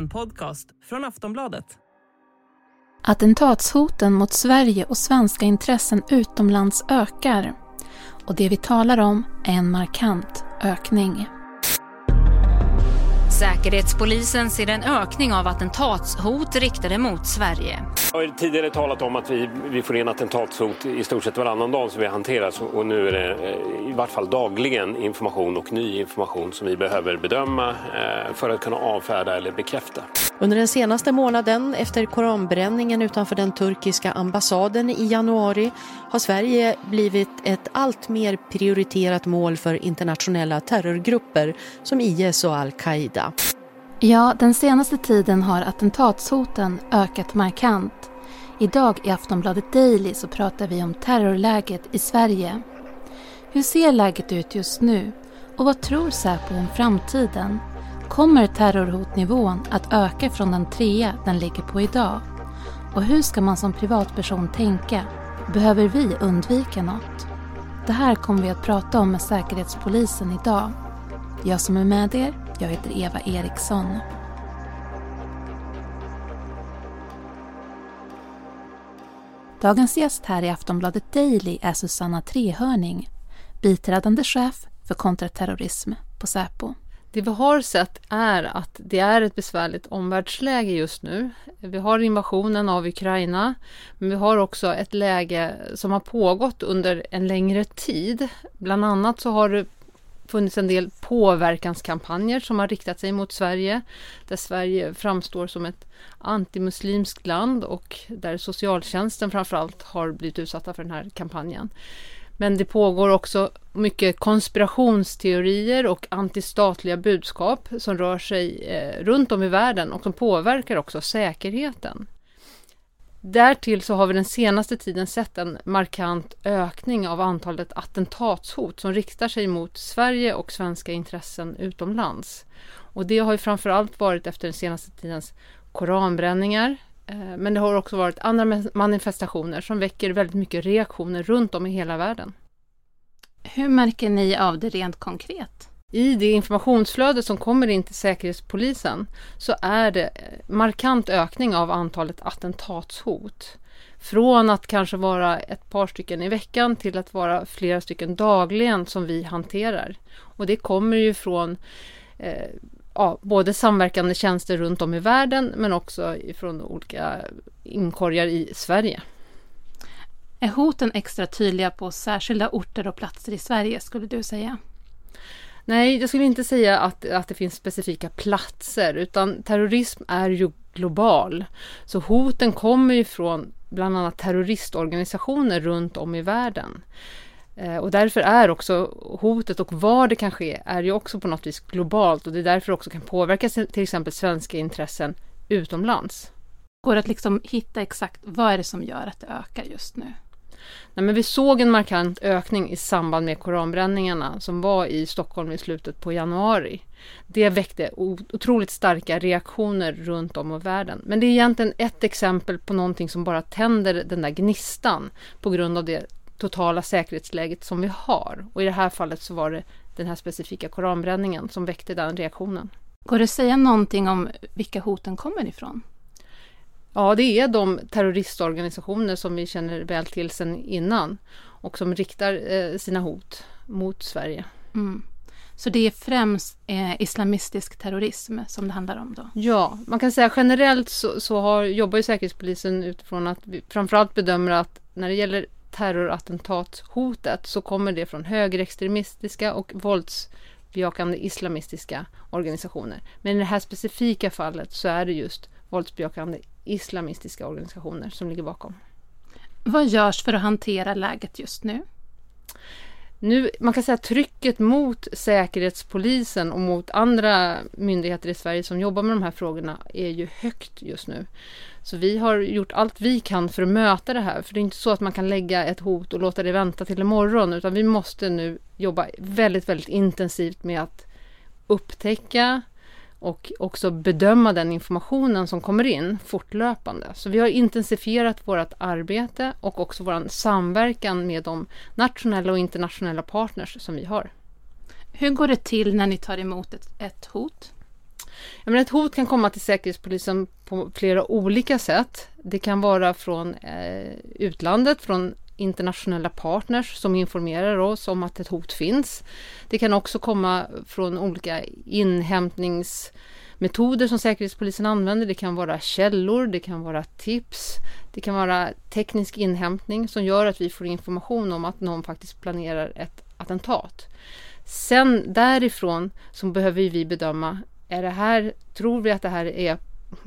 En podcast från Aftonbladet. Attentatshoten mot Sverige och svenska intressen utomlands ökar. Och det vi talar om är en markant ökning. Säkerhetspolisen ser en ökning av attentatshot riktade mot Sverige. Jag har tidigare talat om att vi, vi får in attentatshot i stort sett varannan dag som vi hanterar och nu är det eh, i vart fall dagligen information och ny information som vi behöver bedöma eh, för att kunna avfärda eller bekräfta. Under den senaste månaden efter koranbränningen utanför den turkiska ambassaden i januari har Sverige blivit ett allt mer prioriterat mål för internationella terrorgrupper som IS och al-Qaida. Ja, den senaste tiden har attentatshoten ökat markant. Idag i Aftonbladet Daily så pratar vi om terrorläget i Sverige. Hur ser läget ut just nu? Och vad tror Säpo om framtiden? Kommer terrorhotnivån att öka från den trea den ligger på idag? Och hur ska man som privatperson tänka? Behöver vi undvika något? Det här kommer vi att prata om med Säkerhetspolisen idag. Jag som är med er, jag heter Eva Eriksson. Dagens gäst här i Aftonbladet Daily är Susanna Trehörning, biträdande chef för kontraterrorism på Säpo. Det vi har sett är att det är ett besvärligt omvärldsläge just nu. Vi har invasionen av Ukraina, men vi har också ett läge som har pågått under en längre tid. Bland annat så har det funnits en del påverkanskampanjer som har riktat sig mot Sverige, där Sverige framstår som ett antimuslimskt land och där socialtjänsten framförallt har blivit utsatta för den här kampanjen. Men det pågår också mycket konspirationsteorier och antistatliga budskap som rör sig eh, runt om i världen och som påverkar också säkerheten. Därtill så har vi den senaste tiden sett en markant ökning av antalet attentatshot som riktar sig mot Sverige och svenska intressen utomlands. Och det har ju framförallt varit efter den senaste tidens koranbränningar, eh, men det har också varit andra manifestationer som väcker väldigt mycket reaktioner runt om i hela världen. Hur märker ni av det rent konkret? I det informationsflöde som kommer in till Säkerhetspolisen så är det markant ökning av antalet attentatshot. Från att kanske vara ett par stycken i veckan till att vara flera stycken dagligen som vi hanterar. Och det kommer ju från eh, ja, både samverkande tjänster runt om i världen men också från olika inkorgar i Sverige. Är hoten extra tydliga på särskilda orter och platser i Sverige skulle du säga? Nej, jag skulle inte säga att, att det finns specifika platser utan terrorism är ju global. Så hoten kommer ju från bland annat terroristorganisationer runt om i världen. Eh, och därför är också hotet och var det kan ske är ju också på något vis globalt och det är därför också kan påverka till exempel svenska intressen utomlands. Går det att liksom hitta exakt vad är det som gör att det ökar just nu? Nej, men vi såg en markant ökning i samband med koranbränningarna som var i Stockholm i slutet på januari. Det väckte otroligt starka reaktioner runt om i världen. Men det är egentligen ett exempel på någonting som bara tänder den där gnistan på grund av det totala säkerhetsläget som vi har. Och i det här fallet så var det den här specifika koranbränningen som väckte den reaktionen. Går det att säga någonting om vilka hoten kommer ifrån? Ja, det är de terroristorganisationer som vi känner väl till sedan innan och som riktar eh, sina hot mot Sverige. Mm. Så det är främst eh, islamistisk terrorism som det handlar om då? Ja, man kan säga generellt så, så har, jobbar ju Säkerhetspolisen utifrån att vi framförallt bedömer att när det gäller terrorattentatshotet så kommer det från högerextremistiska och våldsbejakande islamistiska organisationer. Men i det här specifika fallet så är det just våldsbejakande islamistiska organisationer som ligger bakom. Vad görs för att hantera läget just nu? Nu, man kan säga att trycket mot Säkerhetspolisen och mot andra myndigheter i Sverige som jobbar med de här frågorna är ju högt just nu. Så vi har gjort allt vi kan för att möta det här. För det är inte så att man kan lägga ett hot och låta det vänta till imorgon utan vi måste nu jobba väldigt, väldigt intensivt med att upptäcka och också bedöma den informationen som kommer in fortlöpande. Så vi har intensifierat vårt arbete och också vår samverkan med de nationella och internationella partners som vi har. Hur går det till när ni tar emot ett, ett hot? Jag menar, ett hot kan komma till Säkerhetspolisen på flera olika sätt. Det kan vara från eh, utlandet, från internationella partners som informerar oss om att ett hot finns. Det kan också komma från olika inhämtningsmetoder som Säkerhetspolisen använder. Det kan vara källor, det kan vara tips, det kan vara teknisk inhämtning som gör att vi får information om att någon faktiskt planerar ett attentat. Sen därifrån så behöver vi bedöma, är det här, tror vi att det här är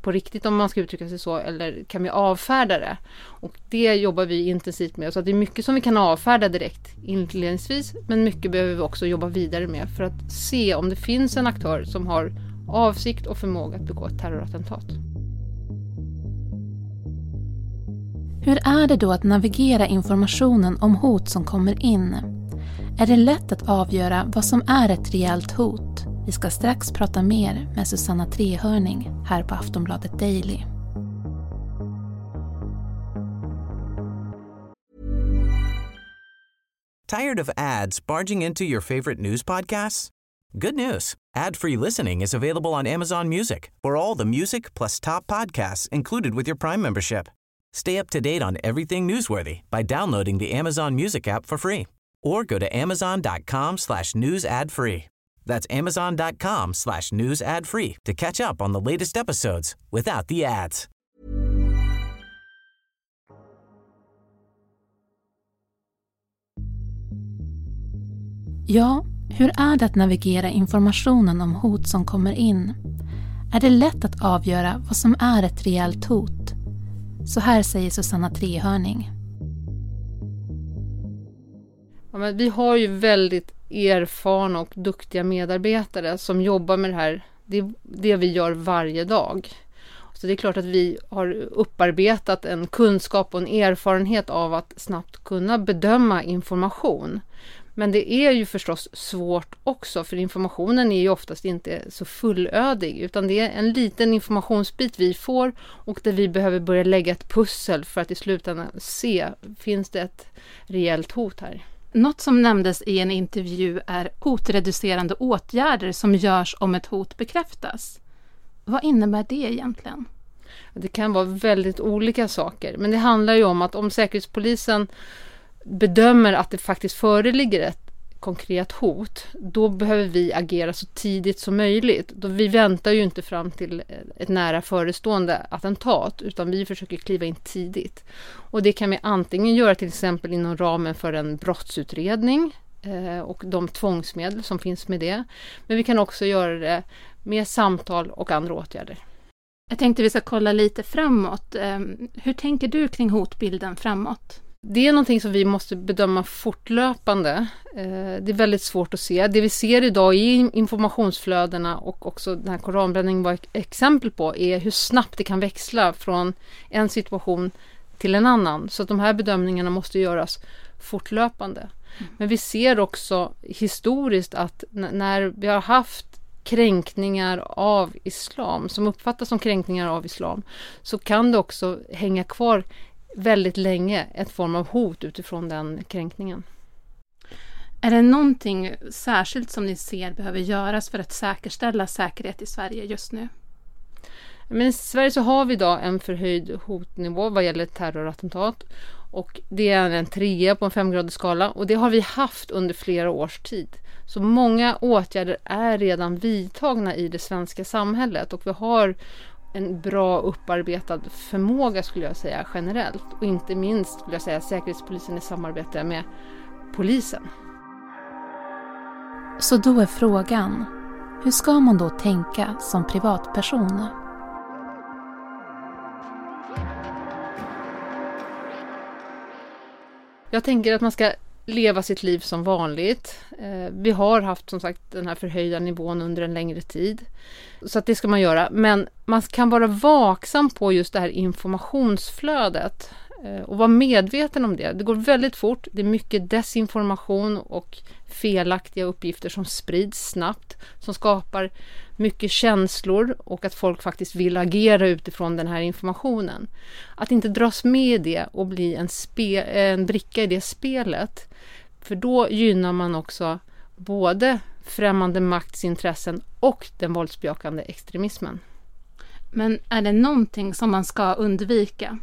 på riktigt om man ska uttrycka sig så eller kan vi avfärda det? Och det jobbar vi intensivt med så det är mycket som vi kan avfärda direkt inledningsvis men mycket behöver vi också jobba vidare med för att se om det finns en aktör som har avsikt och förmåga att begå ett terrorattentat. Hur är det då att navigera informationen om hot som kommer in? Är det lätt att avgöra vad som är ett rejält hot? Vi ska strax prata mer med Susanna Trehörning här på Aftonbladet Daily. Tired of ads barging into your favorite news podcasts? Good news. Ad-free listening is available on Amazon Music for all the music plus top podcasts included with your Prime membership. Stay up to date on everything newsworthy by downloading the Amazon Music app for free or go to amazon.com slash news ad free. That's amazon.com slash news ad free to catch up on the latest episodes without the ads. Ja, hur är det att navigera informationen om hot som kommer in? Är det lätt att avgöra vad som är ett reellt hot? Så här säger Susanna Trehörning. Ja, men vi har ju väldigt erfarna och duktiga medarbetare som jobbar med det här. Det det vi gör varje dag. Så det är klart att vi har upparbetat en kunskap och en erfarenhet av att snabbt kunna bedöma information. Men det är ju förstås svårt också, för informationen är ju oftast inte så fullödig, utan det är en liten informationsbit vi får och där vi behöver börja lägga ett pussel för att i slutändan se, finns det ett rejält hot här? Något som nämndes i en intervju är hotreducerande åtgärder som görs om ett hot bekräftas. Vad innebär det egentligen? Det kan vara väldigt olika saker, men det handlar ju om att om Säkerhetspolisen bedömer att det faktiskt föreligger ett konkret hot, då behöver vi agera så tidigt som möjligt. Då vi väntar ju inte fram till eh, ett nära förestående attentat, utan vi försöker kliva in tidigt. Och det kan vi antingen göra till exempel inom ramen för en brottsutredning eh, och de tvångsmedel som finns med det. Men vi kan också göra det med samtal och andra åtgärder. Jag tänkte vi ska kolla lite framåt. Ehm, hur tänker du kring hotbilden framåt? Det är någonting som vi måste bedöma fortlöpande. Eh, det är väldigt svårt att se. Det vi ser idag i informationsflödena och också den här koranbränningen var ett exempel på är hur snabbt det kan växla från en situation till en annan. Så att de här bedömningarna måste göras fortlöpande. Mm. Men vi ser också historiskt att när vi har haft kränkningar av islam, som uppfattas som kränkningar av islam, så kan det också hänga kvar väldigt länge ett form av hot utifrån den kränkningen. Är det någonting särskilt som ni ser behöver göras för att säkerställa säkerhet i Sverige just nu? Men I Sverige så har vi idag en förhöjd hotnivå vad gäller terrorattentat. Och det är en trea på en femgradig skala och det har vi haft under flera års tid. Så många åtgärder är redan vidtagna i det svenska samhället och vi har en bra upparbetad förmåga skulle jag säga generellt. Och inte minst skulle jag säga Säkerhetspolisen i samarbete med polisen. Så då är frågan, hur ska man då tänka som privatperson? Jag tänker att man ska leva sitt liv som vanligt. Eh, vi har haft som sagt den här förhöjda nivån under en längre tid. Så att det ska man göra. Men man kan vara vaksam på just det här informationsflödet Eh, och vara medveten om det. Det går väldigt fort. Det är mycket desinformation och felaktiga uppgifter som sprids snabbt som skapar mycket känslor och att folk faktiskt vill agera utifrån den här informationen. Att inte dras med i det och bli en, spe, eh, en bricka i det spelet för då gynnar man också både främmande maktsintressen och den våldsbejakande extremismen. Men är det någonting som man ska undvika?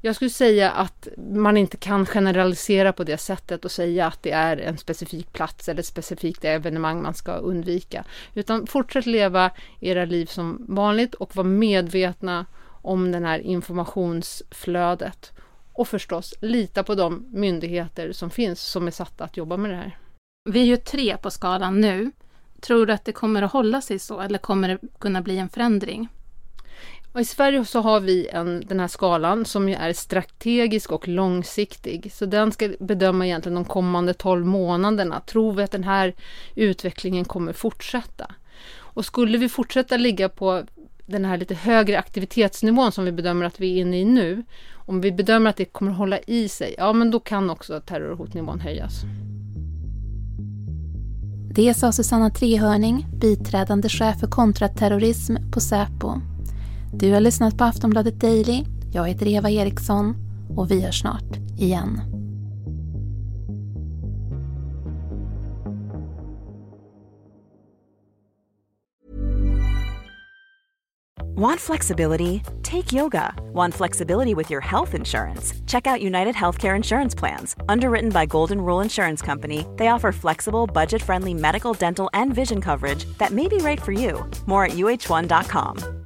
Jag skulle säga att man inte kan generalisera på det sättet och säga att det är en specifik plats eller ett specifikt evenemang man ska undvika. Utan fortsätt leva era liv som vanligt och var medvetna om det här informationsflödet. Och förstås lita på de myndigheter som finns som är satta att jobba med det här. Vi är ju tre på skalan nu. Tror du att det kommer att hålla sig så eller kommer det kunna bli en förändring? Och I Sverige så har vi en, den här skalan som ju är strategisk och långsiktig. Så den ska bedöma egentligen de kommande 12 månaderna. Tror vi att den här utvecklingen kommer fortsätta? Och skulle vi fortsätta ligga på den här lite högre aktivitetsnivån som vi bedömer att vi är inne i nu. Om vi bedömer att det kommer hålla i sig, ja men då kan också terrorhotnivån höjas. Det sa Susanna Trehörning, biträdande chef för kontraterrorism på Säpo. Du har lyssnat på Aftonbladet Daily. Jag heter Eva Eriksson och vi hörs snart igen. Want flexibility? Take yoga. Want flexibility with your health insurance? Check out United Healthcare Insurance Plans. Underwritten by Golden Rule Insurance Company, they offer flexible, budget friendly medical, dental, and vision coverage that may be right for you. More at uh1.com.